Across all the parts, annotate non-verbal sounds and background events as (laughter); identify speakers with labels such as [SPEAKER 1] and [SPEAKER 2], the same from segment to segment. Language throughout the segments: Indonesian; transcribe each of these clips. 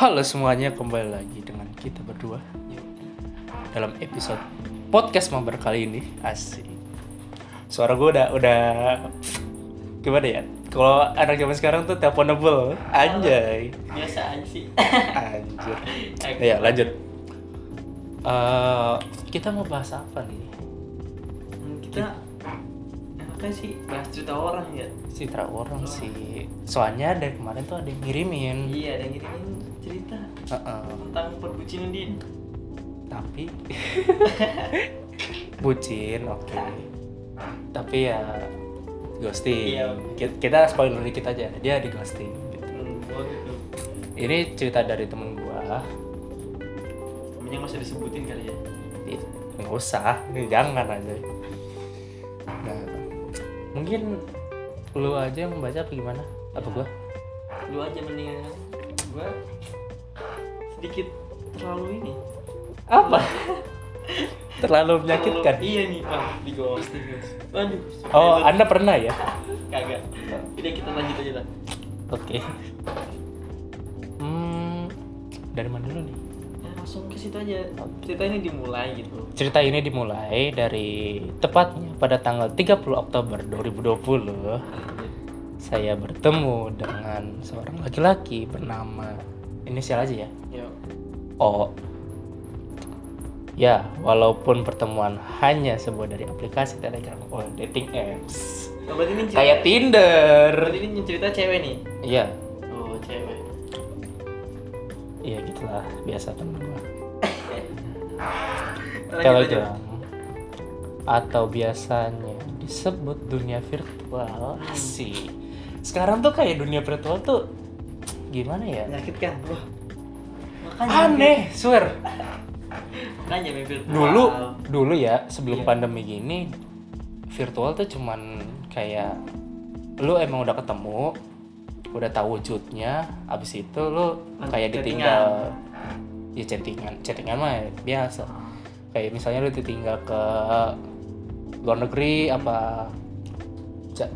[SPEAKER 1] Halo semuanya, kembali lagi dengan kita berdua dalam episode podcast mabar kali ini. Asik. Suara gue udah udah gimana ya? Kalau anak zaman sekarang tuh teleponable, anjay.
[SPEAKER 2] biasa sih
[SPEAKER 1] Anjir. (laughs) Ya, lanjut. Eh, kita mau bahas apa nih?
[SPEAKER 2] Enaknya sih? Bahas cerita orang ya?
[SPEAKER 1] Citra orang sih. Soalnya dari kemarin tuh ada yang ngirimin.
[SPEAKER 2] iya ada yang ngirimin cerita
[SPEAKER 1] Heeh.
[SPEAKER 2] tentang perbucinan din
[SPEAKER 1] tapi (laughs) bucin oke. Tapi ya ghosting.
[SPEAKER 2] Iya.
[SPEAKER 1] Ki- kita spoiler dikit aja. Dia di ghosting gitu.
[SPEAKER 2] hmm, oh gitu.
[SPEAKER 1] Ini cerita dari temen gua.
[SPEAKER 2] Namanya nggak usah disebutin kali ya?
[SPEAKER 1] Ih, nggak usah. Jangan aja nah mungkin lu aja yang membaca apa gimana? Apa gua?
[SPEAKER 2] Lu aja mendingan gua sedikit terlalu ini.
[SPEAKER 1] Apa? Terlalu menyakitkan?
[SPEAKER 2] Terlalu- iya nih pak. Di ghosting waduh
[SPEAKER 1] oh anda pernah ya? (laughs)
[SPEAKER 2] Kagak. Udah kita lanjut aja lah.
[SPEAKER 1] Oke. Hmm dari mana dulu nih
[SPEAKER 2] langsung ke situ aja. Cerita ini dimulai gitu.
[SPEAKER 1] Cerita ini dimulai dari tepatnya pada tanggal 30 Oktober 2020 saya bertemu dengan seorang laki-laki bernama inisial aja ya.
[SPEAKER 2] yuk
[SPEAKER 1] O. Ya, walaupun pertemuan hanya sebuah dari aplikasi Telegram oh dating apps.
[SPEAKER 2] Oh, berarti ini cerita,
[SPEAKER 1] kayak Tinder.
[SPEAKER 2] berarti ini cerita cewek nih?
[SPEAKER 1] Iya,
[SPEAKER 2] oh cewek
[SPEAKER 1] iya gitulah. Biasa temen gua. (laughs)
[SPEAKER 2] Lanjut,
[SPEAKER 1] Telegram atau biasanya disebut dunia virtual. Sih sekarang tuh kayak dunia virtual tuh gimana ya?
[SPEAKER 2] Menyakitkan wah makanya
[SPEAKER 1] aneh swear. (laughs)
[SPEAKER 2] Makanya virtual.
[SPEAKER 1] Dulu dulu ya sebelum
[SPEAKER 2] Iya.
[SPEAKER 1] pandemi gini virtual tuh cuman kayak lu emang udah ketemu udah tahu wujudnya abis itu
[SPEAKER 2] Langsung
[SPEAKER 1] kayak ditinggal. Ya chattingan chattingan mah biasa. Kayak misalnya lu ditinggal ke luar negeri apa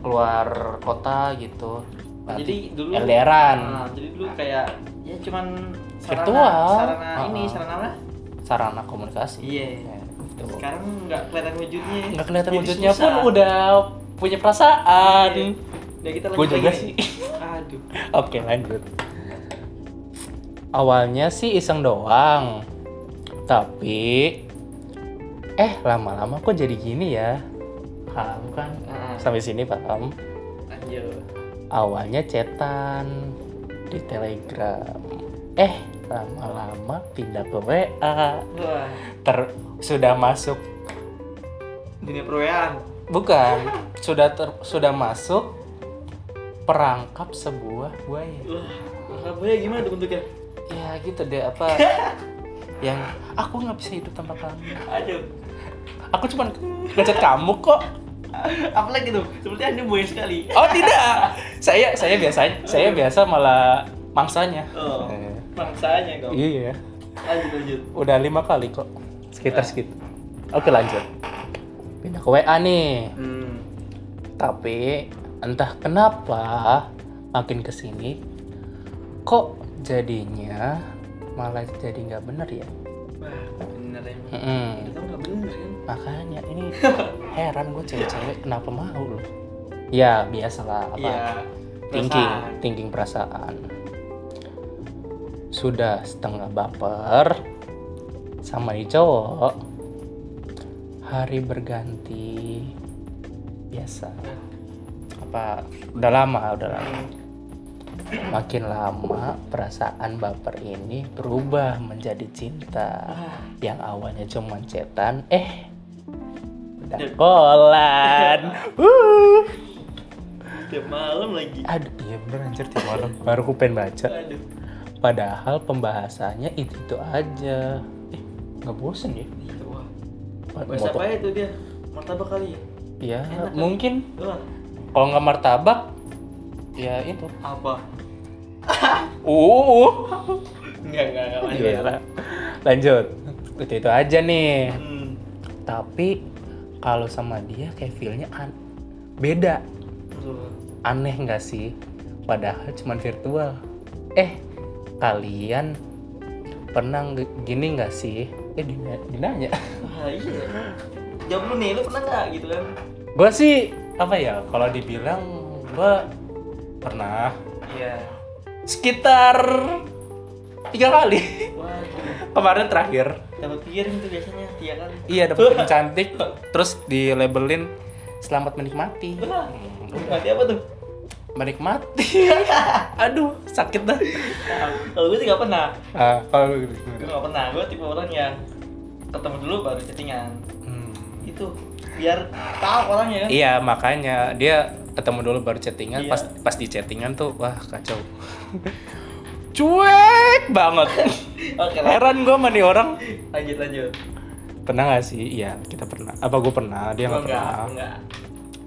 [SPEAKER 1] keluar kota gitu.
[SPEAKER 2] Jadi dulu
[SPEAKER 1] LDRan
[SPEAKER 2] Nah, jadi dulu kayak ya cuman sarana,
[SPEAKER 1] Virtual.
[SPEAKER 2] sarana ini
[SPEAKER 1] Uh-uh.
[SPEAKER 2] sarana apa?
[SPEAKER 1] Sarana komunikasi.
[SPEAKER 2] Iya.
[SPEAKER 1] Ya, gitu.
[SPEAKER 2] sekarang nggak kelihatan wujudnya.
[SPEAKER 1] Nggak kelihatan
[SPEAKER 2] Jadi
[SPEAKER 1] wujudnya
[SPEAKER 2] susah.
[SPEAKER 1] pun udah punya perasaan.
[SPEAKER 2] Iya. Udah kita
[SPEAKER 1] gue
[SPEAKER 2] lanjut
[SPEAKER 1] juga
[SPEAKER 2] lagi
[SPEAKER 1] sih (laughs) oke lanjut. Awalnya sih iseng doang tapi eh lama-lama kok jadi gini ya? Paham kan?
[SPEAKER 2] Ah.
[SPEAKER 1] sampai sini paham?
[SPEAKER 2] Lanjut.
[SPEAKER 1] Awalnya cetan di telegram. Eh lama-lama pindah ke WA
[SPEAKER 2] wah.
[SPEAKER 1] Ter sudah masuk.
[SPEAKER 2] Dunia perwean
[SPEAKER 1] bukan. Sudah ter, sudah masuk perangkap sebuah buaya.
[SPEAKER 2] Wah Surabaya gimana tuh bentuknya?
[SPEAKER 1] Ya gitu deh apa? (laughs) Yang aku nggak bisa hidup tanpa kamu.
[SPEAKER 2] Aduh.
[SPEAKER 1] Aku cuma ngechat kamu kok.
[SPEAKER 2] Apalagi tuh? Seperti anda buaya sekali.
[SPEAKER 1] Oh tidak. Saya saya biasa saya biasa malah mangsanya.
[SPEAKER 2] Oh
[SPEAKER 1] Eh,
[SPEAKER 2] bangsanya kok.
[SPEAKER 1] Iya.
[SPEAKER 2] Lanjut lanjut.
[SPEAKER 1] Udah lima kali kok. Sekitar segitu. Oke lanjut. Pindah ke WA nih.
[SPEAKER 2] Hmm.
[SPEAKER 1] tapi entah kenapa makin ke sini kok jadinya malah jadi nggak bener ya?
[SPEAKER 2] Wah bener emang.
[SPEAKER 1] Mm-mm.
[SPEAKER 2] kita nggak bener kan
[SPEAKER 1] makanya ini (laughs) heran gue cewek-cewek kenapa mau loh ya biasalah apa?
[SPEAKER 2] Iya
[SPEAKER 1] thinking
[SPEAKER 2] perasaan.
[SPEAKER 1] thinking perasaan. Sudah setengah baper sama nih cowok. Hari berganti biasa apa udah lama udah lama. Makin lama perasaan baper ini berubah menjadi cinta.
[SPEAKER 2] Wah,
[SPEAKER 1] yang awalnya cuma cetan eh udah kolan. (laughs)
[SPEAKER 2] Tiap malam lagi.
[SPEAKER 1] Aduh iya bener anjir tiap malam. Baru aku pengen baca.
[SPEAKER 2] Aduh.
[SPEAKER 1] Padahal pembahasannya itu itu aja. Eh nggak bosen ya?
[SPEAKER 2] Iya, bahasa apa ya itu dia? Martabak kali ya?
[SPEAKER 1] Ya
[SPEAKER 2] Enak kan?
[SPEAKER 1] Kalau nggak martabak ya itu.
[SPEAKER 2] Apa?
[SPEAKER 1] Uh.
[SPEAKER 2] Enggak enggak lanjut.
[SPEAKER 1] Lanjut. Itu itu aja nih.
[SPEAKER 2] Hmm.
[SPEAKER 1] tapi kalau sama dia kayak feelnya an beda.
[SPEAKER 2] Tuh.
[SPEAKER 1] aneh nggak sih? Padahal cuman virtual. Eh kalian pernah gini nggak sih? Eh dina- dinanya
[SPEAKER 2] Wah, iya. Jawab lu nih, lu pernah nggak gitu kan?
[SPEAKER 1] gue sih apa ya kalau dibilang gue pernah
[SPEAKER 2] Iya.
[SPEAKER 1] sekitar tiga kali
[SPEAKER 2] Wah,
[SPEAKER 1] kemarin terakhir
[SPEAKER 2] dapat piring tuh biasanya tiga kali.
[SPEAKER 1] iya dapet yang cantik terus di labelin selamat menikmati
[SPEAKER 2] Wah,
[SPEAKER 1] Hmm,
[SPEAKER 2] Mati apa tuh?
[SPEAKER 1] menikmati (laughs) aduh sakit dah
[SPEAKER 2] Nah, kalau gue sih gak pernah.
[SPEAKER 1] ah, kalau
[SPEAKER 2] Gue gak pernah. Gue tipe orang yang ketemu dulu baru chattingan.
[SPEAKER 1] Hmm.
[SPEAKER 2] Itu biar tahu orangnya kan.
[SPEAKER 1] Iya makanya. Dia ketemu dulu baru chattingan.
[SPEAKER 2] Iya.
[SPEAKER 1] pas pas di chattingan tuh wah kacau. Cuek banget. (laughs)
[SPEAKER 2] Oke lah.
[SPEAKER 1] heran gue sama nih orang.
[SPEAKER 2] Lanjut lanjut.
[SPEAKER 1] pernah gak sih? Iya kita pernah. Apa gue pernah? Dia nggak pernah.
[SPEAKER 2] enggak.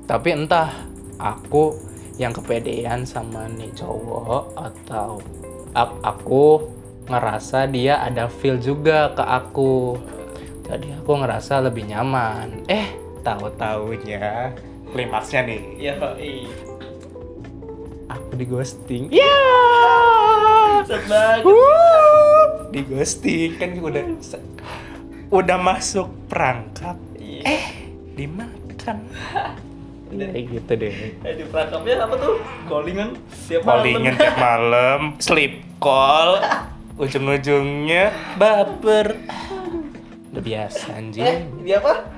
[SPEAKER 1] tapi entah aku yang kepedean sama nih cowok atau aku ngerasa dia ada feel juga ke aku. Jadi aku ngerasa lebih nyaman. Eh tahu taunya klimaksnya nih.
[SPEAKER 2] Iya, iya.
[SPEAKER 1] aku di ghosting. Ya!
[SPEAKER 2] Sebag.
[SPEAKER 1] Wuh, di ghosting kan udah udah masuk perangkap.
[SPEAKER 2] Iya.
[SPEAKER 1] eh dimakan (laughs) kayak gitu deh.
[SPEAKER 2] Eh, di perangkapnya apa tuh? Callingan tiap malam.
[SPEAKER 1] Palingan tiap malam. Sleep call. (laughs) Ujung-ujungnya baper. Udah biasa
[SPEAKER 2] Eh,
[SPEAKER 1] anjing
[SPEAKER 2] di apa?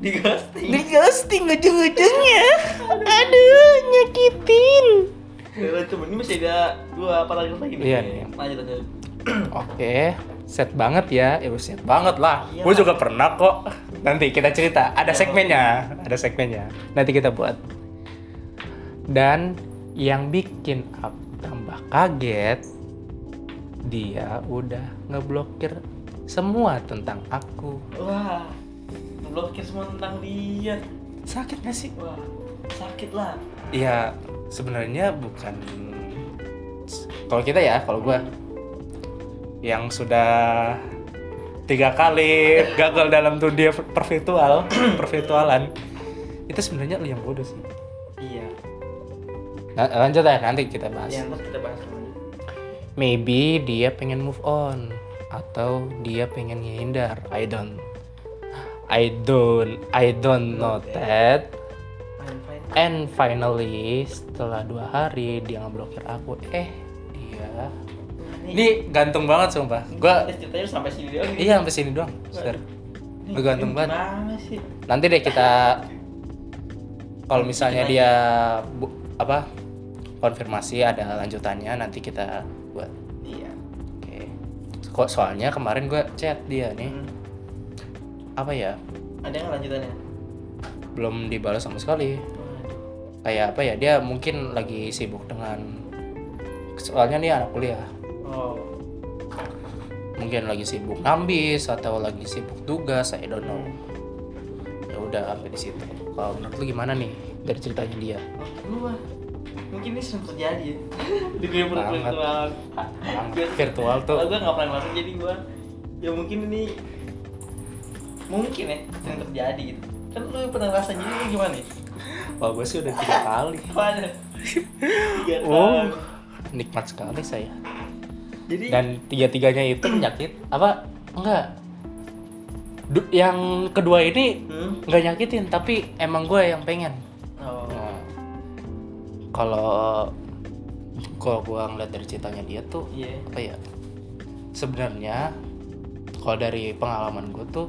[SPEAKER 2] Di ghosting.
[SPEAKER 1] di ghosting ujung-ujungnya. Aduh nyakitin.
[SPEAKER 2] Ya, coba. Ini masih ada dua paragraf lagi nih.
[SPEAKER 1] Iya, nih.
[SPEAKER 2] Lanjut lanjut.
[SPEAKER 1] oke set banget ya. Ya set banget lah.
[SPEAKER 2] Iya.
[SPEAKER 1] gue juga pernah kok. Nanti kita cerita. Ada segmennya. ada segmennya. Nanti kita buat. Dan yang bikin aku tambah kaget dia udah ngeblokir semua tentang aku.
[SPEAKER 2] Wah, blokir semua tentang dia.
[SPEAKER 1] sakit gak sih
[SPEAKER 2] Wah, sakit lah.
[SPEAKER 1] ya sebenarnya bukan kalau kita ya kalau gua yang sudah tiga kali (laughs) gagal dalam dunia pervirtual (clears throat) pervirtualan itu sebenarnya lu yang bodoh sih
[SPEAKER 2] Iya.
[SPEAKER 1] Nah, lanjut ya nanti kita bahas
[SPEAKER 2] terus kita bahas
[SPEAKER 1] maybe dia pengen move on atau dia pengen ngehindar I don't I don't I don't know that and finally setelah dua hari dia ngeblokir aku eh dia ini gantung banget sumpah gua
[SPEAKER 2] ceritanya sampai sini doang.
[SPEAKER 1] iya sampai sini doang Ser. Lu gantung banget. Nanti deh kita kalau misalnya dia bu- apa konfirmasi ada lanjutannya nanti kita buat
[SPEAKER 2] Iya.
[SPEAKER 1] oke kok soalnya kemarin gua chat dia nih
[SPEAKER 2] Hmm.
[SPEAKER 1] Apa ya?
[SPEAKER 2] Ada nggak lanjutannya?
[SPEAKER 1] belum dibalas sama sekali. Kayak apa ya? Dia mungkin lagi sibuk dengan soalnya nih anak kuliah.
[SPEAKER 2] Oh.
[SPEAKER 1] mungkin lagi sibuk ngambis atau lagi sibuk tugas I don't know. Ya udah sampai di situ. Kalau menurut lu gimana nih dari ceritanya dia?
[SPEAKER 2] Lu mah mungkin ini sering terjadi ya. (laughs) Di
[SPEAKER 1] Banget.
[SPEAKER 2] virtual.
[SPEAKER 1] Virtual tuh.
[SPEAKER 2] Gue nggak pernah ngerasain jadi gue ya mungkin ini mungkin ya sering terjadi gitu. Kan lu pernah ngerasain jadi lu gimana nih?
[SPEAKER 1] kalau gue sih udah tiga kali
[SPEAKER 2] Mana? Tiga
[SPEAKER 1] oh nikmat sekali saya
[SPEAKER 2] Jadi
[SPEAKER 1] dan tiga tiganya itu menyakit apa enggak Du- yang kedua ini
[SPEAKER 2] hmm?
[SPEAKER 1] nggak nyakitin tapi emang gue yang pengen
[SPEAKER 2] Oh.
[SPEAKER 1] Nah, kalau kalau gue ngeliat dari ceritanya dia tuh
[SPEAKER 2] Iya.
[SPEAKER 1] apa ya sebenarnya kalau dari pengalaman gue tuh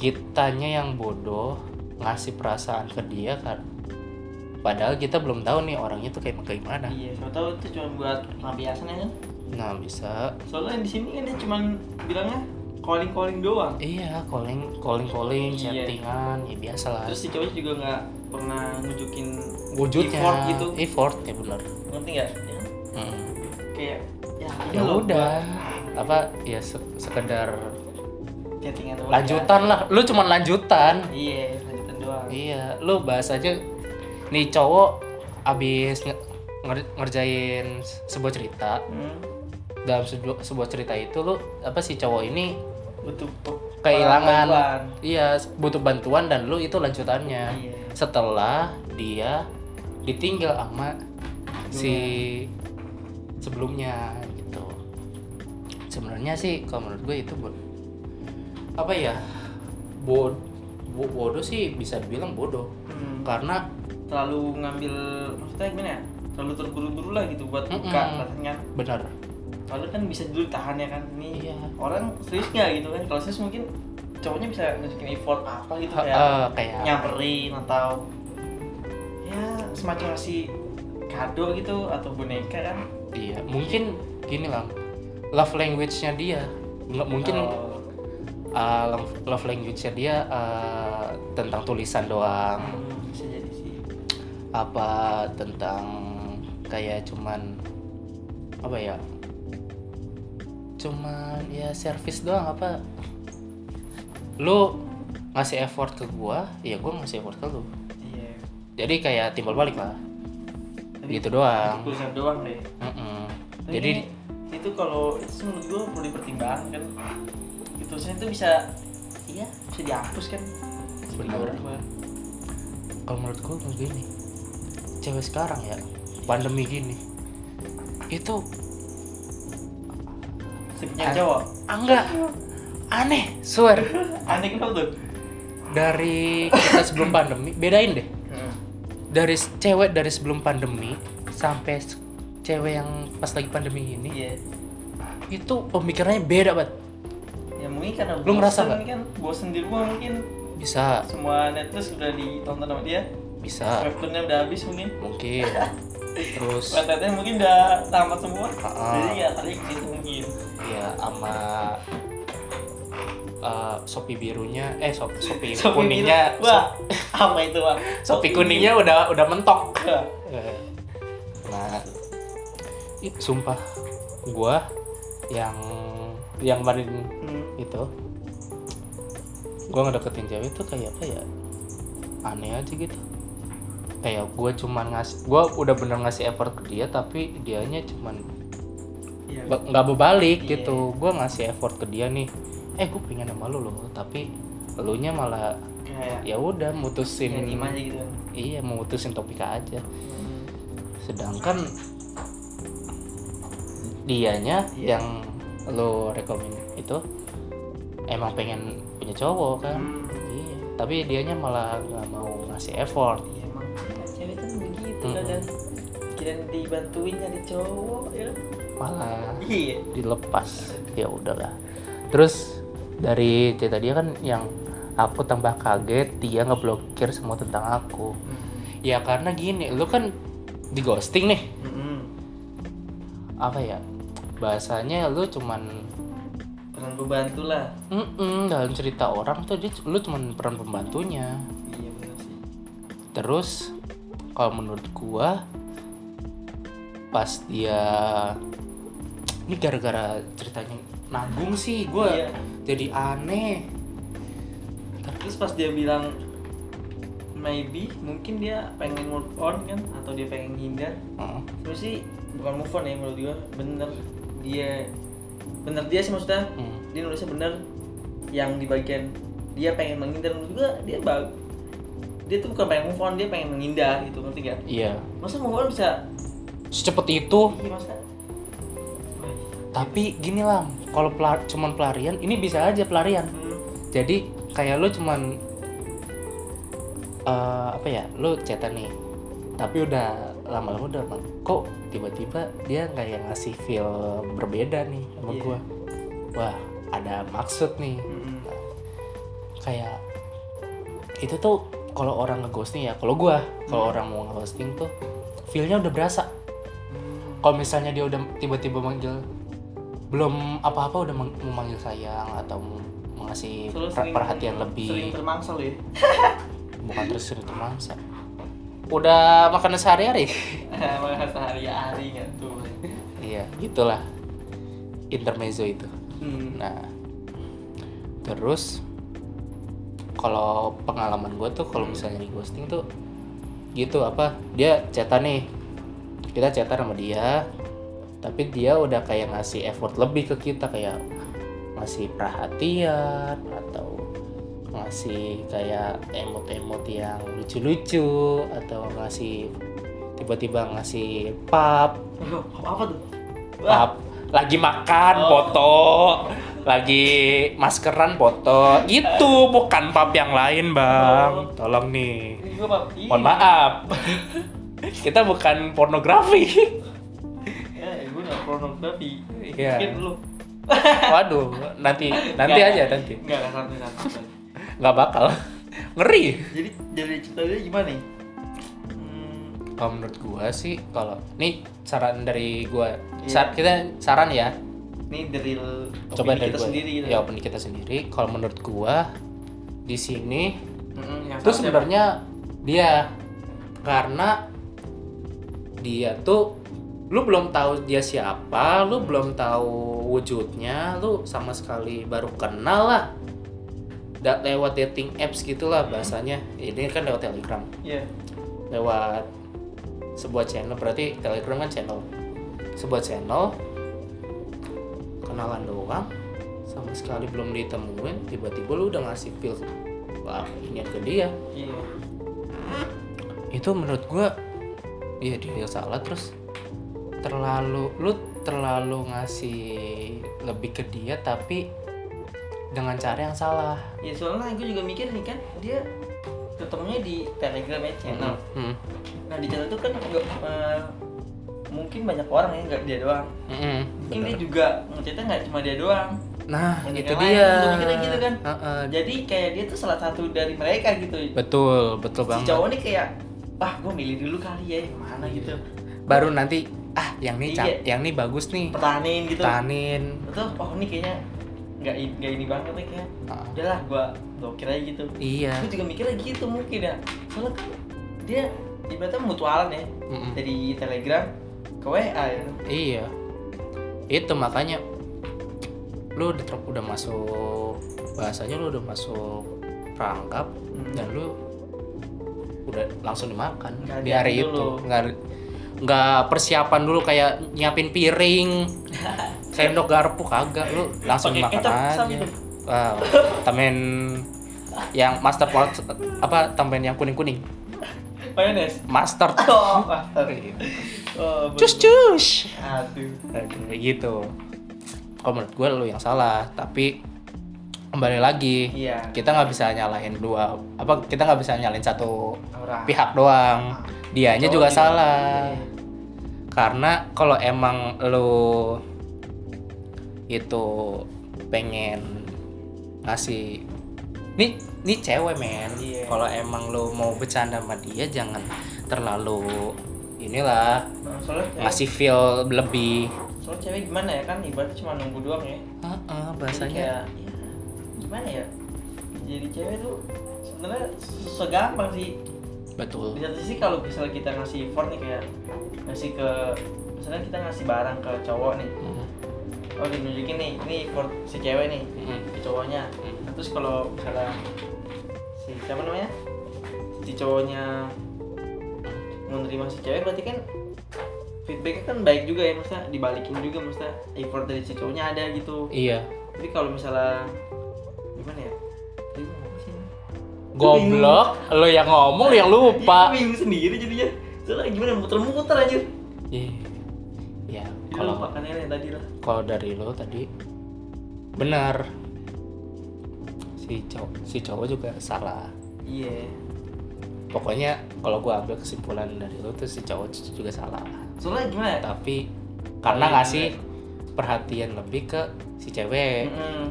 [SPEAKER 1] kitanya yang bodoh ngasih perasaan ke dia kan padahal kita belum tahu nih orangnya tuh kayak kayak gimana
[SPEAKER 2] Iya, siapa tahu itu cuma buat pelampiasan ya kan?
[SPEAKER 1] nah bisa
[SPEAKER 2] Soalnya di sini kan dia cuma bilangnya calling calling doang.
[SPEAKER 1] iya calling calling calling
[SPEAKER 2] Iya.
[SPEAKER 1] chattingan ya biasa lah
[SPEAKER 2] Terus si cowok juga nggak pernah nunjukin
[SPEAKER 1] wujudnya
[SPEAKER 2] effort gitu.
[SPEAKER 1] effort ya bener
[SPEAKER 2] Ngerti nggak? Ya?
[SPEAKER 1] Hmm.
[SPEAKER 2] kayak ya,
[SPEAKER 1] ya
[SPEAKER 2] loh,
[SPEAKER 1] udah apa ya se- sekedar
[SPEAKER 2] chattingan doang.
[SPEAKER 1] lanjutan lah lu cuman lanjutan
[SPEAKER 2] Iya, lanjutan doang.
[SPEAKER 1] Iya, lu bahas aja nih cowok abis nge- nger- ngerjain sebuah cerita
[SPEAKER 2] Hmm,
[SPEAKER 1] dalam sebuah, sebuah cerita itu lu apa sih cowok ini
[SPEAKER 2] butuh
[SPEAKER 1] kehilangan
[SPEAKER 2] bantuan.
[SPEAKER 1] iya butuh bantuan dan lu itu lanjutannya
[SPEAKER 2] Iya.
[SPEAKER 1] setelah dia ditinggal sama si sebelumnya gitu sebenarnya sih kalau menurut gue itu apa ya? Bod bo- bodoh sih bisa dibilang bodoh.
[SPEAKER 2] Hmm.
[SPEAKER 1] karena
[SPEAKER 2] terlalu ngambil maksudnya gimana ya? Terlalu terburu-buru lah gitu buat buka
[SPEAKER 1] Mm-mm.
[SPEAKER 2] rasanya.
[SPEAKER 1] Benar.
[SPEAKER 2] Padahal kan bisa dulu tahan ya kan? Ini
[SPEAKER 1] Iya.
[SPEAKER 2] orang serius nggak gitu kan? Kalau serius mungkin cowoknya bisa nunjukin effort apa gitu
[SPEAKER 1] Ha-
[SPEAKER 2] kayak
[SPEAKER 1] eh, kayak
[SPEAKER 2] nyamperin atau ya semacam ngasih kado gitu atau boneka kan?
[SPEAKER 1] Iya mungkin gini lah. Love language-nya dia. Nggak mungkin
[SPEAKER 2] Oh,
[SPEAKER 1] uh, love- love language-nya dia uh, tentang tulisan doang.
[SPEAKER 2] Hmm, bisa jadi sih.
[SPEAKER 1] Apa tentang kayak cuman apa ya? Cuman ya service doang apa? Lu ngasih effort ke gua ya gua ngasih effort ke lu.
[SPEAKER 2] Iya.
[SPEAKER 1] Jadi kayak timbal balik lah.
[SPEAKER 2] Tapi
[SPEAKER 1] gitu doang.
[SPEAKER 2] tulisan doang deh.
[SPEAKER 1] Mm-mm.
[SPEAKER 2] Tapi
[SPEAKER 1] jadi
[SPEAKER 2] itu kalau itu menurut gua perlu dipertimbangkan itu tulisan itu bisa iya. bisa dihapus kan?
[SPEAKER 1] Benar.
[SPEAKER 2] Menurut gua.
[SPEAKER 1] kalau menurut gua kayak gini cewek sekarang ya pandemi gini itu
[SPEAKER 2] Sekian
[SPEAKER 1] Ah.
[SPEAKER 2] cowok?
[SPEAKER 1] Ah, enggak. Aneh swear. (laughs)
[SPEAKER 2] Aneh kenapa tuh?
[SPEAKER 1] Dari kita sebelum pandemi bedain deh. Dari s- cewek dari sebelum pandemi sampai cewek yang pas lagi pandemi ini
[SPEAKER 2] iya.
[SPEAKER 1] itu pemikirannya beda banget
[SPEAKER 2] mungkin karena
[SPEAKER 1] Lu ngerasa nggak?
[SPEAKER 2] kan? Bosen di rumah mungkin.
[SPEAKER 1] Bisa.
[SPEAKER 2] Semua Netflix udah ditonton sama dia.
[SPEAKER 1] Bisa.
[SPEAKER 2] Webtoonnya udah habis mungkin.
[SPEAKER 1] Mungkin. (laughs) Terus.
[SPEAKER 2] Webtoonnya mungkin udah tamat semua.
[SPEAKER 1] Ah.
[SPEAKER 2] jadi ya tadi ke situ mungkin.
[SPEAKER 1] Ya sama uh, sopi birunya eh sop, sopi, (laughs)
[SPEAKER 2] Shopee
[SPEAKER 1] kuningnya
[SPEAKER 2] biru. wah apa itu bang
[SPEAKER 1] sopi kuningnya udah udah mentok. Eh, nah sumpah. Gua yang yang kemarin
[SPEAKER 2] Hmm.
[SPEAKER 1] itu. Gua ngedeketin cewek itu kayak apa ya aneh aja gitu. Kayak gue cuman ngasih gue udah bener ngasih effort ke dia tapi dianya cuman
[SPEAKER 2] Iya.
[SPEAKER 1] nggak berbalik
[SPEAKER 2] Iya.
[SPEAKER 1] gitu. Gue ngasih effort ke dia nih. Eh gue pengen sama lu loh tapi elunya malah
[SPEAKER 2] kayak
[SPEAKER 1] ya udah mutusin
[SPEAKER 2] aja gitu.
[SPEAKER 1] Iya memutusin topik aja. Sedangkan dianya
[SPEAKER 2] Iya.
[SPEAKER 1] yang lo rekomen itu emang pengen punya cowok kan
[SPEAKER 2] Hmm.
[SPEAKER 1] iya tapi dianya malah nggak mau ngasih effort
[SPEAKER 2] iya emang cewek kan begitu
[SPEAKER 1] Mm-mm.
[SPEAKER 2] kadang kira dibantuin nyari cowok ya kan?
[SPEAKER 1] malah
[SPEAKER 2] iya
[SPEAKER 1] dilepas ya udahlah terus dari cerita dia kan yang aku tambah kaget dia ngeblokir semua tentang aku ya karena gini lu kan di ghosting nih
[SPEAKER 2] Mm-mm.
[SPEAKER 1] Apa ya? Bahasanya lu cuman
[SPEAKER 2] peran pembantu lah.
[SPEAKER 1] Mm dalam cerita orang tuh dia lu cuman peran pembantunya.
[SPEAKER 2] Iya benar sih.
[SPEAKER 1] Terus kalau menurut gua pas dia ini gara-gara ceritanya nanggung sih gua
[SPEAKER 2] Iya.
[SPEAKER 1] jadi aneh.
[SPEAKER 2] Terus pas dia bilang maybe mungkin dia pengen move on kan atau dia pengen hindar.
[SPEAKER 1] Heeh.
[SPEAKER 2] Terus sih bukan move on ya menurut gua. Bener dia. Bener dia sih maksudnya.
[SPEAKER 1] Hmm.
[SPEAKER 2] dia nulisnya bener yang di bagian dia pengen menghindar. Menurut gua dia bag dia tuh bukan pengen move on dia pengen menghindar gitu ngerti gak?
[SPEAKER 1] iya.
[SPEAKER 2] Masa move on bisa
[SPEAKER 1] secepat itu.
[SPEAKER 2] Iya masa
[SPEAKER 1] tapi gini lah kalau pelar cuman pelarian ini bisa aja pelarian.
[SPEAKER 2] Hmm,
[SPEAKER 1] jadi kayak lu cuman eh, apa ya lu chatan nih. Tapi udah lama-lama udah kok tiba-tiba dia kayak ngasih feel berbeda nih sama
[SPEAKER 2] Iya.
[SPEAKER 1] gua wah ada maksud nih
[SPEAKER 2] mm-mm.
[SPEAKER 1] kayak itu tuh kalau orang ngeghosting ya kalau gua kalau
[SPEAKER 2] Hmm.
[SPEAKER 1] orang mau ngeghosting tuh feelnya udah berasa
[SPEAKER 2] Hmm.
[SPEAKER 1] kalau misalnya dia udah tiba-tiba manggil belum apa-apa udah mau manggil sayang atau mau mengasih
[SPEAKER 2] Terus
[SPEAKER 1] per-
[SPEAKER 2] sering-
[SPEAKER 1] perhatian
[SPEAKER 2] sering
[SPEAKER 1] lebih
[SPEAKER 2] termangsa lu ya
[SPEAKER 1] bukan terus sering mangsa udah makan sehari-hari? (laughs)
[SPEAKER 2] Makan sehari-hari kan tuh
[SPEAKER 1] iya gitulah intermezzo itu.
[SPEAKER 2] Hmm.
[SPEAKER 1] nah terus kalau pengalaman gue tuh kalau misalnya di ghosting tuh gitu apa dia chatan nih. Kita chatan sama dia tapi dia udah kayak ngasih effort lebih ke kita kayak ngasih perhatian atau ngasih kayak emot-emot yang lucu-lucu atau ngasih tiba-tiba ngasih pap
[SPEAKER 2] apa tuh?
[SPEAKER 1] Pap lagi makan
[SPEAKER 2] Oh.
[SPEAKER 1] foto lagi maskeran foto gitu bukan pap yang lain bang
[SPEAKER 2] Oh.
[SPEAKER 1] tolong nih
[SPEAKER 2] pap.
[SPEAKER 1] mohon maaf kita bukan pornografi
[SPEAKER 2] Ya, gua nggak pornografi.
[SPEAKER 1] Iya.
[SPEAKER 2] Mungkin lu.
[SPEAKER 1] waduh nanti nanti
[SPEAKER 2] Nggak,
[SPEAKER 1] aja nanti
[SPEAKER 2] nggak santai santai.
[SPEAKER 1] Nggak bakal (laughs) ngeri
[SPEAKER 2] Jadi dari cerita dia gimana nih? Hmm,
[SPEAKER 1] kalau menurut gua sih kalau nih saran dari gua
[SPEAKER 2] Iya.
[SPEAKER 1] Sar- kita saran ya
[SPEAKER 2] ini dari
[SPEAKER 1] coba dari
[SPEAKER 2] kita
[SPEAKER 1] gua
[SPEAKER 2] sendiri gitu.
[SPEAKER 1] ya opini kita sendiri kalau menurut gua di sini
[SPEAKER 2] salah siapa?
[SPEAKER 1] sebenarnya dia karena dia tuh lu belum tahu dia siapa lu belum tahu wujudnya lu sama sekali baru kenal lah Da- lewat dating apps gitulah bahasanya ini kan lewat telegram
[SPEAKER 2] Iya.
[SPEAKER 1] lewat sebuah channel berarti telegram kan channel sebuah channel kenalan doang sama sekali belum ditemuin tiba-tiba lu udah ngasih feel wah ini ke dia
[SPEAKER 2] Iya.
[SPEAKER 1] itu menurut gua iya dia yang salah terus terlalu lu terlalu ngasih lebih ke dia tapi dengan cara yang salah
[SPEAKER 2] Ya soalnya gue juga mikir nih kan dia ketemunya di Telegram ya channel.
[SPEAKER 1] Hmm.
[SPEAKER 2] Nah di channel itu kan nggak eh, mungkin banyak orang ya nggak dia doang.
[SPEAKER 1] Mm-mm.
[SPEAKER 2] Mungkin dia
[SPEAKER 1] Bener.
[SPEAKER 2] juga ngechatnya nggak cuma dia doang.
[SPEAKER 1] nah itu
[SPEAKER 2] yang lain,
[SPEAKER 1] dia
[SPEAKER 2] mikirnya gitu kan.
[SPEAKER 1] Heeh.
[SPEAKER 2] Jadi kayak dia tuh salah satu dari mereka gitu.
[SPEAKER 1] betul betul
[SPEAKER 2] Si
[SPEAKER 1] banget
[SPEAKER 2] cowok nih kayak wah gue milih dulu kali ya yang mana gitu.
[SPEAKER 1] baru nanti ah yang nih
[SPEAKER 2] Iya.
[SPEAKER 1] yang nih bagus nih
[SPEAKER 2] Pertahanin gitu.
[SPEAKER 1] tanin
[SPEAKER 2] Betul. Oh ini kayaknya nggak nggak ini banget nih kayak.
[SPEAKER 1] Ah,
[SPEAKER 2] Udahlah gue blokir aja gitu.
[SPEAKER 1] iya
[SPEAKER 2] Gue juga mikirnya gitu mungkin ya. Soalnya kan dia ibaratnya mutualan ya
[SPEAKER 1] Mm-mm.
[SPEAKER 2] dari Telegram ke WA ya.
[SPEAKER 1] iya itu makanya lu udah udah masuk bahasanya lu udah masuk perangkap
[SPEAKER 2] Hmm.
[SPEAKER 1] dan lu udah langsung dimakan
[SPEAKER 2] Nggak
[SPEAKER 1] di hari
[SPEAKER 2] lihat
[SPEAKER 1] itu nggak nggak persiapan dulu kayak nyiapin piring (laughs) sendok garpu kagak lu langsung
[SPEAKER 2] Pakai
[SPEAKER 1] makan aja wow tambahin yang master pot apa tambahin yang kuning kuning
[SPEAKER 2] Mayonnaise.
[SPEAKER 1] master (laughs)
[SPEAKER 2] Oh, master. Oh,
[SPEAKER 1] cus cus
[SPEAKER 2] Aduh.
[SPEAKER 1] Aduh, kayak gitu kalau menurut gue lu yang salah tapi kembali lagi
[SPEAKER 2] Iya.
[SPEAKER 1] kita nggak bisa nyalahin dua apa kita nggak bisa nyalahin satu
[SPEAKER 2] Orang.
[SPEAKER 1] pihak doang dianya
[SPEAKER 2] Cowok
[SPEAKER 1] juga
[SPEAKER 2] juga.
[SPEAKER 1] salah
[SPEAKER 2] Iya.
[SPEAKER 1] karena kalau emang lu itu pengen ngasih nih nih cewek men
[SPEAKER 2] Iya.
[SPEAKER 1] kalau emang lu mau bercanda sama dia jangan terlalu inilah
[SPEAKER 2] Nah, soalnya
[SPEAKER 1] ngasih feel lebih
[SPEAKER 2] soalnya cewek gimana ya kan ibaratnya cuma nunggu doang ya.
[SPEAKER 1] Heeh,
[SPEAKER 2] Jadi
[SPEAKER 1] bahasanya
[SPEAKER 2] kayak, ya, gimana ya? Jadi cewek tuh sebenarnya segampang sih.
[SPEAKER 1] betul
[SPEAKER 2] Di satu sisi kalau misalnya kita ngasih effort nih kayak ngasih ke misalnya kita ngasih barang ke cowok nih.
[SPEAKER 1] Mm,
[SPEAKER 2] Oh dinunjukin nih, ini effort si cewek nih
[SPEAKER 1] mm,
[SPEAKER 2] ke cowoknya.
[SPEAKER 1] mm.
[SPEAKER 2] Nah, terus kalau misalnya si siapa namanya? Si cowoknya menerima si cewek berarti kan feedbacknya kan baik juga ya maksudnya dibalikin juga maksudnya effort dari si cowoknya ada gitu.
[SPEAKER 1] Iya.
[SPEAKER 2] Tapi kalau misalnya gimana ya?
[SPEAKER 1] Goblok lo yang ngomong lo yang lupa.
[SPEAKER 2] Bingung sendiri jadinya. Soalnya gimana muter-muter anjir
[SPEAKER 1] Iya. ya
[SPEAKER 2] kalau
[SPEAKER 1] kalau
[SPEAKER 2] makannya yang tadi lah
[SPEAKER 1] kalau dari lo tadi benar. Si cowok si cowok juga salah.
[SPEAKER 2] Iya.
[SPEAKER 1] Pokoknya kalau gua ambil kesimpulan dari lo tuh si cowok juga salah.
[SPEAKER 2] Soalnya gimana ya?
[SPEAKER 1] Tapi karena
[SPEAKER 2] iya,
[SPEAKER 1] ngasih perhatian lebih ke si cewek.
[SPEAKER 2] Mm-mm.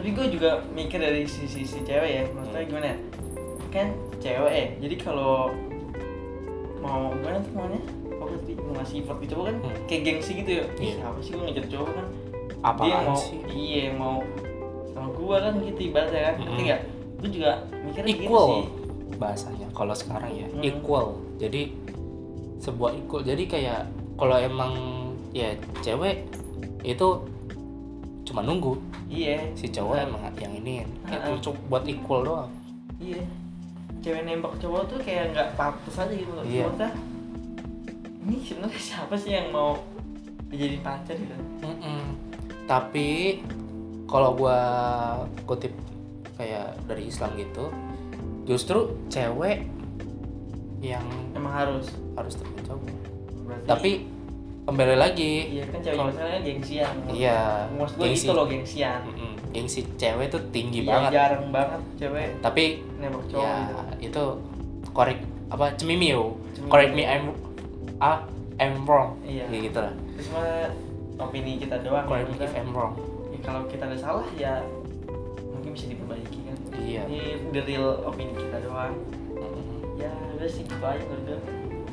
[SPEAKER 2] tapi gue juga mikir dari sisi si cewek ya. Maksudnya gimana ya? Kan cewek. Ya jadi kalau mau gimana tuh maunya apa tadi mau ngasih effort cowok kan
[SPEAKER 1] Hmm.
[SPEAKER 2] kayak gengsi gitu ya. Ih, apa sih gue ngejar cowok kan? Dia
[SPEAKER 1] apaan
[SPEAKER 2] mau
[SPEAKER 1] sih?
[SPEAKER 2] iya mau sama gue kan gitu ibaratnya kan
[SPEAKER 1] Mm.
[SPEAKER 2] nggak? Gue juga mikirnya gitu
[SPEAKER 1] equal
[SPEAKER 2] sih.
[SPEAKER 1] bahasanya kalau sekarang ya
[SPEAKER 2] Hmm.
[SPEAKER 1] equal. Jadi sebuah equal. Jadi kayak kalau emang ya cewek itu cuma nunggu.
[SPEAKER 2] Iya.
[SPEAKER 1] Si cowok emang yang ini
[SPEAKER 2] Ah,
[SPEAKER 1] itu cuma buat equal doang.
[SPEAKER 2] Iya. Cewek nembak cowok tuh kayak nggak pantas aja gitu loh.
[SPEAKER 1] Iya.
[SPEAKER 2] Ini sebenarnya siapa sih yang mau dijadiin pacar gitu
[SPEAKER 1] Mm-mm. tapi kalau gua kutip kayak dari Islam gitu justru cewek yang
[SPEAKER 2] emang harus
[SPEAKER 1] harus
[SPEAKER 2] Berarti-
[SPEAKER 1] tapi kembali lagi
[SPEAKER 2] iya kan cewek masalahnya gengsian
[SPEAKER 1] iya
[SPEAKER 2] maksud gue
[SPEAKER 1] gengsi
[SPEAKER 2] gitu loh gengsian
[SPEAKER 1] Mm-mm. gengsi cewek tuh tinggi
[SPEAKER 2] Iya,
[SPEAKER 1] banget
[SPEAKER 2] jarang banget cewek
[SPEAKER 1] tapi
[SPEAKER 2] nembak cowok
[SPEAKER 1] ya
[SPEAKER 2] gitu.
[SPEAKER 1] itu correct apa Cemimio. correct me I'm ah I'm wrong.
[SPEAKER 2] Iya.
[SPEAKER 1] Ya gitu lah.
[SPEAKER 2] Terus mah opini kita doang
[SPEAKER 1] me
[SPEAKER 2] ya,
[SPEAKER 1] if I'm wrong.
[SPEAKER 2] Ya, kalau kita ada salah ya mungkin bisa diperbaiki kan?
[SPEAKER 1] Iya.
[SPEAKER 2] Ini the real opini kita doang.
[SPEAKER 1] Mm-mm.
[SPEAKER 2] ya udah sih gitu aja gue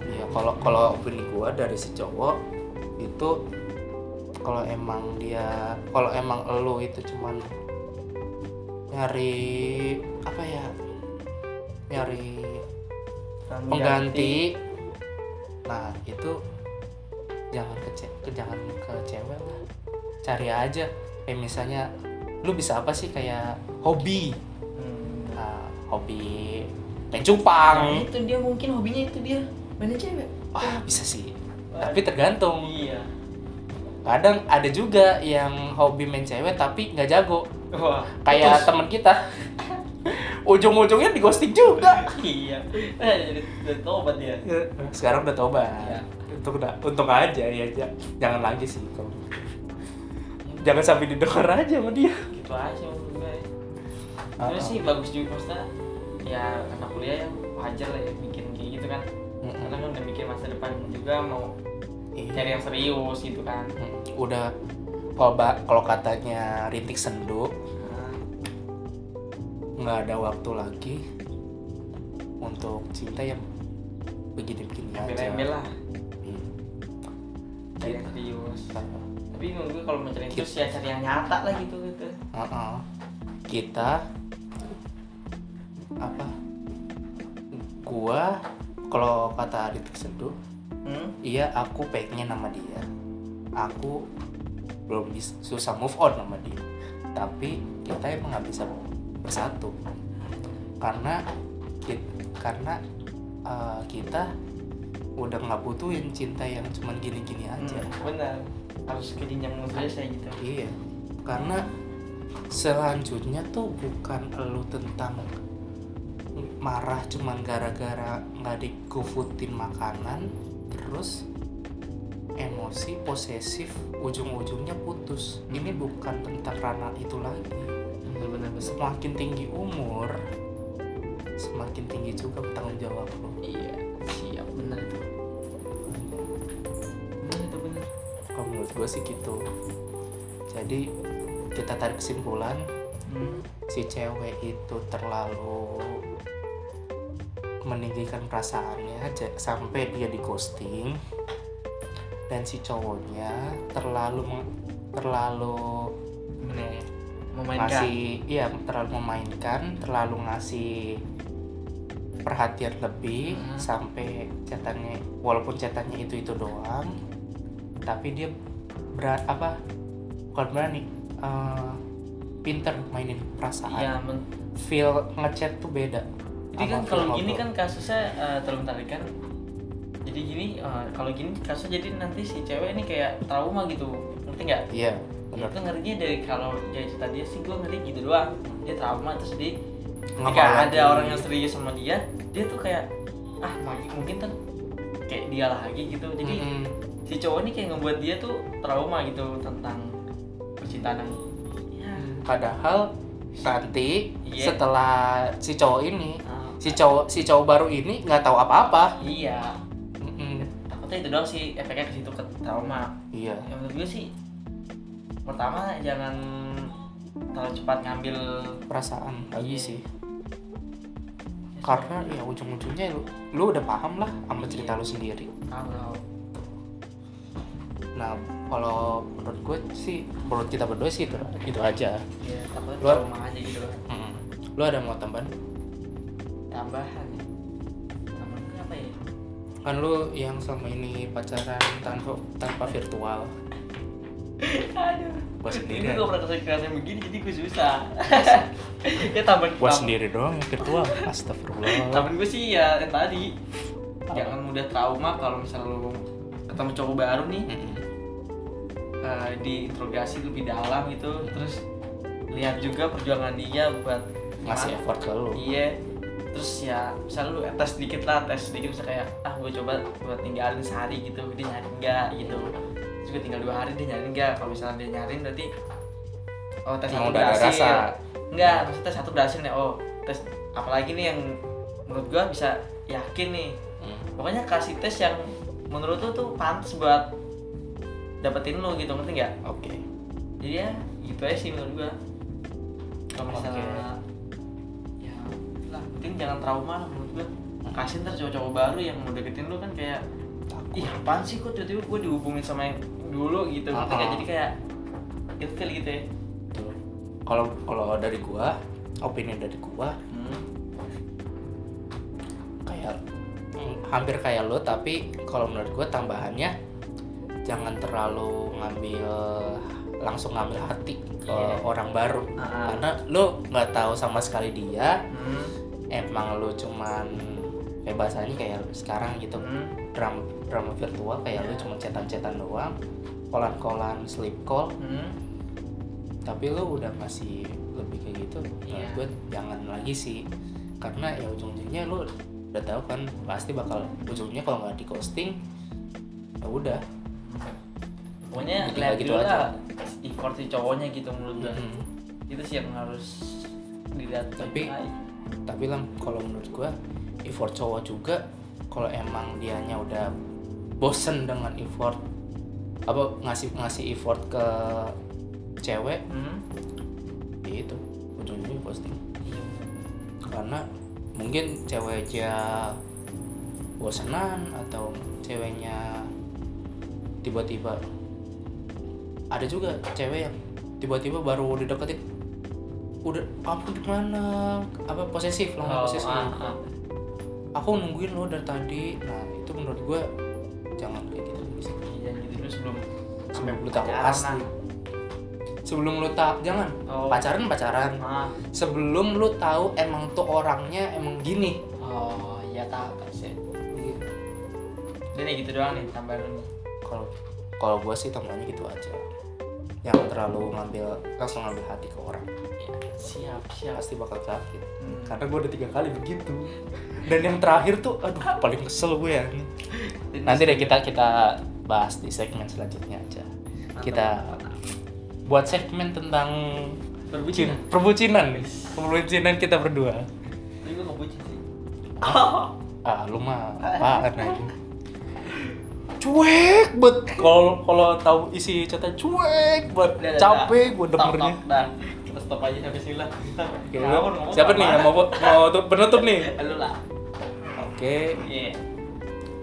[SPEAKER 1] Iya, kalau kalau opini gua dari si cowok itu kalau emang dia kalau emang elu itu cuman nyari apa ya nyari pengganti nah itu jangan ke ke- jangan ke cewek lah. Cari aja. Kayak misalnya lu bisa apa sih? Kayak hobi.
[SPEAKER 2] Hmm.
[SPEAKER 1] nah, hobi main
[SPEAKER 2] Nah,
[SPEAKER 1] cupang
[SPEAKER 2] itu dia mungkin hobinya itu dia mainin cewek.
[SPEAKER 1] Wah bisa sih. Tapi tergantung.
[SPEAKER 2] Iya.
[SPEAKER 1] Kadang ada juga yang hobi main cewek tapi nggak jago.
[SPEAKER 2] Wah
[SPEAKER 1] kayak
[SPEAKER 2] putus.
[SPEAKER 1] teman kita (laughs) ujung-ujungnya di ghosting juga.
[SPEAKER 2] Iya. Eh jadi udah tobat dia.
[SPEAKER 1] Sekarang udah tobat.
[SPEAKER 2] Iya.
[SPEAKER 1] untung udah untung aja ya ja- jangan lagi sih kalau jangan sampai didengar aja sama dia.
[SPEAKER 2] Gitu aja menurut gue
[SPEAKER 1] Ah,
[SPEAKER 2] Terus sih bagus juga maksudnya ya anak kuliah ya wajar lah ya bikin kayak gitu kan.
[SPEAKER 1] Mm-mm.
[SPEAKER 2] karena kan udah mikir masa depan juga mau
[SPEAKER 1] Iya.
[SPEAKER 2] cari yang serius gitu kan.
[SPEAKER 1] Mm, udah kalau kalau katanya rintik sendu
[SPEAKER 2] nah,
[SPEAKER 1] nggak ada waktu lagi untuk cinta yang begini-begini aja
[SPEAKER 2] embel-embel lah
[SPEAKER 1] Hmm.
[SPEAKER 2] cari yang serius tapi menurut gue kalau mau cari
[SPEAKER 1] Gitu.
[SPEAKER 2] serius ya cari yang nyata lah gitu gitu
[SPEAKER 1] Uh-uh. kita apa gua kalau kata Adit Seduh
[SPEAKER 2] hmm?
[SPEAKER 1] iya aku pengen nama dia aku belum bisa susah move on sama dia tapi kita emang nggak bisa bersatu karena kit- karena uh, kita udah nggak butuhin cinta yang cuman gini-gini aja.
[SPEAKER 2] Hmm, benar. Harus ke jenjang serius ya gitu.
[SPEAKER 1] Iya, karena selanjutnya tuh bukan elu tentang marah cuman gara-gara nggak dikufutin makanan, terus emosi posesif ujung-ujungnya putus. Ini bukan tentang ranah itu lagi. Semakin tinggi umur, semakin tinggi juga tanggung jawab lo.
[SPEAKER 2] iya siap benar itu benar itu benar
[SPEAKER 1] Kalau menurut gue sih gitu. Jadi kita tarik kesimpulan
[SPEAKER 2] hmm.
[SPEAKER 1] si cewek itu terlalu meninggikan perasaannya sampai dia di ghosting dan si cowoknya terlalu terlalu
[SPEAKER 2] memainkan
[SPEAKER 1] ngasih iya terlalu memainkan terlalu ngasih perhatian lebih
[SPEAKER 2] Hmm.
[SPEAKER 1] sampai catatannya walaupun catatannya itu itu doang tapi dia berat apa bukan berani eh, pinter mainin perasaan
[SPEAKER 2] iya men-
[SPEAKER 1] feel ngechat tuh beda
[SPEAKER 2] Jadi kan kalau gini kan kasusnya uh, terlalu tarik kan. Jadi gini uh, kalau gini kasusnya jadi nanti si cewek ini kayak trauma gitu, ngerti nggak?
[SPEAKER 1] iya
[SPEAKER 2] Ya, itu ngerinya dari kalau jadi cerita dia sih gue ngerti gitu doang. Dia trauma terus dia ketika ada orang yang serius sama dia, dia tuh kayak ah mungkin mungkin kan kayak dia lagi gitu. Jadi
[SPEAKER 1] Mm-mm.
[SPEAKER 2] si cowok ini kayak ngebuat dia tuh trauma gitu tentang percintaan yang ya
[SPEAKER 1] padahal nanti
[SPEAKER 2] Iya.
[SPEAKER 1] setelah si cowok ini
[SPEAKER 2] uh,
[SPEAKER 1] si cowok si cowok baru ini nggak tahu apa-apa
[SPEAKER 2] iya
[SPEAKER 1] Mm-mm.
[SPEAKER 2] takutnya itu doang sih efeknya ke situ ke trauma
[SPEAKER 1] iya
[SPEAKER 2] ya menurut gue sih pertama jangan terlalu cepat ngambil
[SPEAKER 1] perasaan lagi
[SPEAKER 2] Iya.
[SPEAKER 1] sih. Karena ya ujung-ujungnya lu, lu udah paham lah sama
[SPEAKER 2] Iya.
[SPEAKER 1] cerita lu sendiri.
[SPEAKER 2] Kalau
[SPEAKER 1] nah kalau menurut gue sih menurut kita berdua sih itu itu aja.
[SPEAKER 2] Ya trauma aja gitu
[SPEAKER 1] Mm-mm. lu ada mau tambahan?
[SPEAKER 2] Tambahan. Ya tambahan apa ya?
[SPEAKER 1] Kan lu yang selama ini pacaran tanpa tanpa virtual
[SPEAKER 2] aduh.
[SPEAKER 1] Gua sendiri
[SPEAKER 2] gue gak pernah ke sini kerasnya begini jadi gue susah. (laughs) Ya tambahan
[SPEAKER 1] gua sendiri doang yang virtual astagfirullah.
[SPEAKER 2] Tambahan gue sih ya yang tadi. Jangan mudah trauma kalau misalnya lu ketemu cowok baru nih. Eh, diinterogasi lebih dalam gitu. Terus lihat juga perjuangan dia buat
[SPEAKER 1] ngasih effort ke lu.
[SPEAKER 2] Iya. terus ya misalnya lu tes sedikit lah tes sedikit bisa kayak ah gue coba buat tinggalin sehari gitu. Dia nyari enggak gitu gue tinggal dua hari dia nyari enggak. Kalau misalnya dia nyariin berarti oh tes satu berhasil
[SPEAKER 1] rasa.
[SPEAKER 2] enggak maksudnya tes satu berhasil nih. Oh tes apalagi nih yang menurut gue bisa yakin nih.
[SPEAKER 1] Hmm.
[SPEAKER 2] pokoknya kasih tes yang menurut lu tuh pantas buat dapetin lu gitu ngerti nggak?
[SPEAKER 1] Oke.
[SPEAKER 2] Jadi ya gitu aja sih menurut gua. Kalau misalnya ya lah penting jangan trauma menurut gua. Kasih ntar cowok-cowok baru yang mau deketin lu kan kayak
[SPEAKER 1] takut
[SPEAKER 2] ih apaan sih kok tiba-tiba gua dihubungin sama yang dulu gitu ngerti nggak?
[SPEAKER 1] Ah.
[SPEAKER 2] jadi kayak itu kali gitu ya
[SPEAKER 1] kalau kalau dari gua opini dari gua
[SPEAKER 2] hmm.
[SPEAKER 1] kayak mm, hampir kayak lo tapi kalau menurut gue tambahannya jangan terlalu ngambil langsung ngambil hati ke
[SPEAKER 2] Iya.
[SPEAKER 1] orang baru
[SPEAKER 2] Ah, ah.
[SPEAKER 1] karena lo nggak tahu sama sekali dia
[SPEAKER 2] Hmm.
[SPEAKER 1] emang lo cuman kayak bahasanya kayak sekarang gitu
[SPEAKER 2] Hmm.
[SPEAKER 1] drama drama virtual kayak lo
[SPEAKER 2] Iya.
[SPEAKER 1] cuma cetan-cetan doang kolan-kolan sleep call
[SPEAKER 2] Hmm.
[SPEAKER 1] tapi lo udah masih lebih kayak gitu
[SPEAKER 2] Iya.
[SPEAKER 1] menurut gue jangan lagi sih karena ya ujung-ujungnya lo udah tahu kan pasti bakal ujungnya kalau nggak di ghosting ya udah
[SPEAKER 2] pokoknya lihat
[SPEAKER 1] gitu aja.
[SPEAKER 2] effort si cowoknya gitu menurut gua
[SPEAKER 1] Mm.
[SPEAKER 2] itu sih yang harus dilihat
[SPEAKER 1] Tapi- tapi lah kalau menurut gue effort cowok juga kalau emang dianya udah bosen dengan effort apa ngasih ngasih effort ke cewek
[SPEAKER 2] Hmm.
[SPEAKER 1] ya itu ujung-ujungnya ghosting
[SPEAKER 2] Iya.
[SPEAKER 1] karena mungkin ceweknya bosenan atau ceweknya tiba-tiba ada juga cewek yang tiba-tiba baru dideketin udah kamu di mana apa posesif lo
[SPEAKER 2] Oh,
[SPEAKER 1] posesif
[SPEAKER 2] ah, ah.
[SPEAKER 1] aku nungguin lo dari tadi nah itu menurut gue jangan kayak gitu sih
[SPEAKER 2] Iya, gitu dulu sebelum
[SPEAKER 1] sebelum lu tahu
[SPEAKER 2] lah.
[SPEAKER 1] sebelum lu tahu jangan
[SPEAKER 2] Oh.
[SPEAKER 1] pacaran pacaran
[SPEAKER 2] Ah.
[SPEAKER 1] sebelum lu tahu emang tuh orangnya emang gini
[SPEAKER 2] Oh, iya tahu sih. Udah nih gitu doang nih tambahan lu nih.
[SPEAKER 1] kalau kalau gue sih tambahnya gitu aja jangan terlalu ngambil langsung ngambil hati ke orang
[SPEAKER 2] Iya, siap, siap.
[SPEAKER 1] pasti bakal sakit
[SPEAKER 2] Hmm.
[SPEAKER 1] karena gue udah tiga kali begitu dan yang terakhir tuh aduh paling kesel gue ya nanti deh kita kita bahas di segmen selanjutnya aja.
[SPEAKER 2] Mantap,
[SPEAKER 1] kita buat segmen tentang perbucinan. Nih. Perbucinan kita berdua.
[SPEAKER 2] Tapi gue ngebucin sih.
[SPEAKER 1] ah lu mah apaan aja cuek bet. Kalau kalau tahu isi catatan cuek
[SPEAKER 2] udah,
[SPEAKER 1] capek gue dengernya.
[SPEAKER 2] Kita stop aja sampai sini lah. Ngomong
[SPEAKER 1] siapa nih mau mau penutup nih?
[SPEAKER 2] Lu lah.
[SPEAKER 1] oke.
[SPEAKER 2] Iya.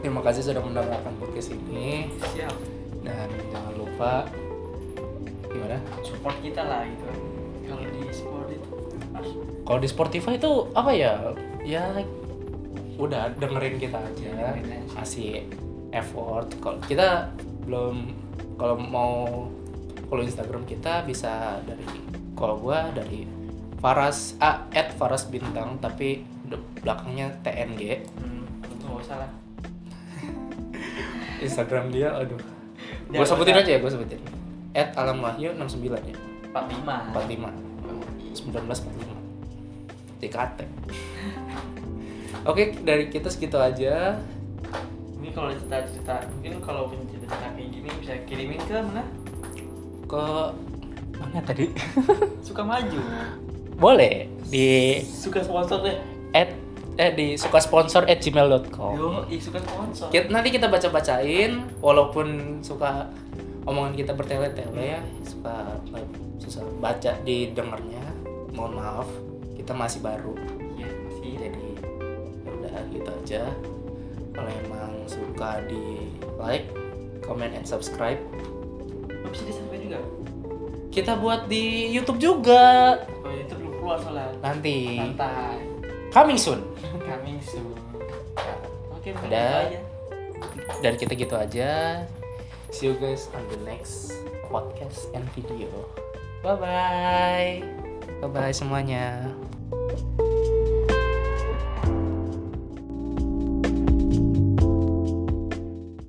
[SPEAKER 1] Terima kasih sudah mendengarkan podcast ini.
[SPEAKER 2] Siap.
[SPEAKER 1] dan jangan lupa gimana?
[SPEAKER 2] Support kita lah gitu. Kalau di support itu
[SPEAKER 1] kalau di Spotify itu apa ya? Ya udah dengerin kita aja. Kasih effort. Kalau kita belum kalau mau kalau Instagram kita bisa dari kalau gua dari Faras A at Faras bintang tapi belakangnya TNG
[SPEAKER 2] Hmm, itu nggak usah lah.
[SPEAKER 1] Instagram dia aduh.
[SPEAKER 2] Ya,
[SPEAKER 1] gue sebutin aja ya gue sebutin. At Alam Wahyu 69 ya?
[SPEAKER 2] 45.
[SPEAKER 1] 45 1945 TKT Oke dari kita segitu aja.
[SPEAKER 2] Ini kalau cerita-cerita, mungkin kalau punya cerita-cerita kayak gini bisa kirimin ke mana?
[SPEAKER 1] ke mana tadi?
[SPEAKER 2] Suka maju.
[SPEAKER 1] boleh. Di
[SPEAKER 2] Suka sponsor deh.
[SPEAKER 1] at eh di suka sponsor at gmail.com
[SPEAKER 2] Yo, ih suka sponsor.
[SPEAKER 1] Kita- nanti kita baca bacain walaupun suka omongan kita bertele-tele ya suka susah baca di dengernya mohon maaf kita masih baru
[SPEAKER 2] Iya, masih.
[SPEAKER 1] jadi ya udah gitu aja kalau emang suka di like comment and subscribe
[SPEAKER 2] Lo bisa disampai juga.
[SPEAKER 1] kita buat di YouTube juga
[SPEAKER 2] Oh, itu belum keluar soalnya.
[SPEAKER 1] nanti
[SPEAKER 2] Santai.
[SPEAKER 1] Coming soon.
[SPEAKER 2] Coming soon. Oke, mungkin
[SPEAKER 1] Udah. dan kita gitu aja. See you guys on the next podcast and video. Bye bye bye bye semuanya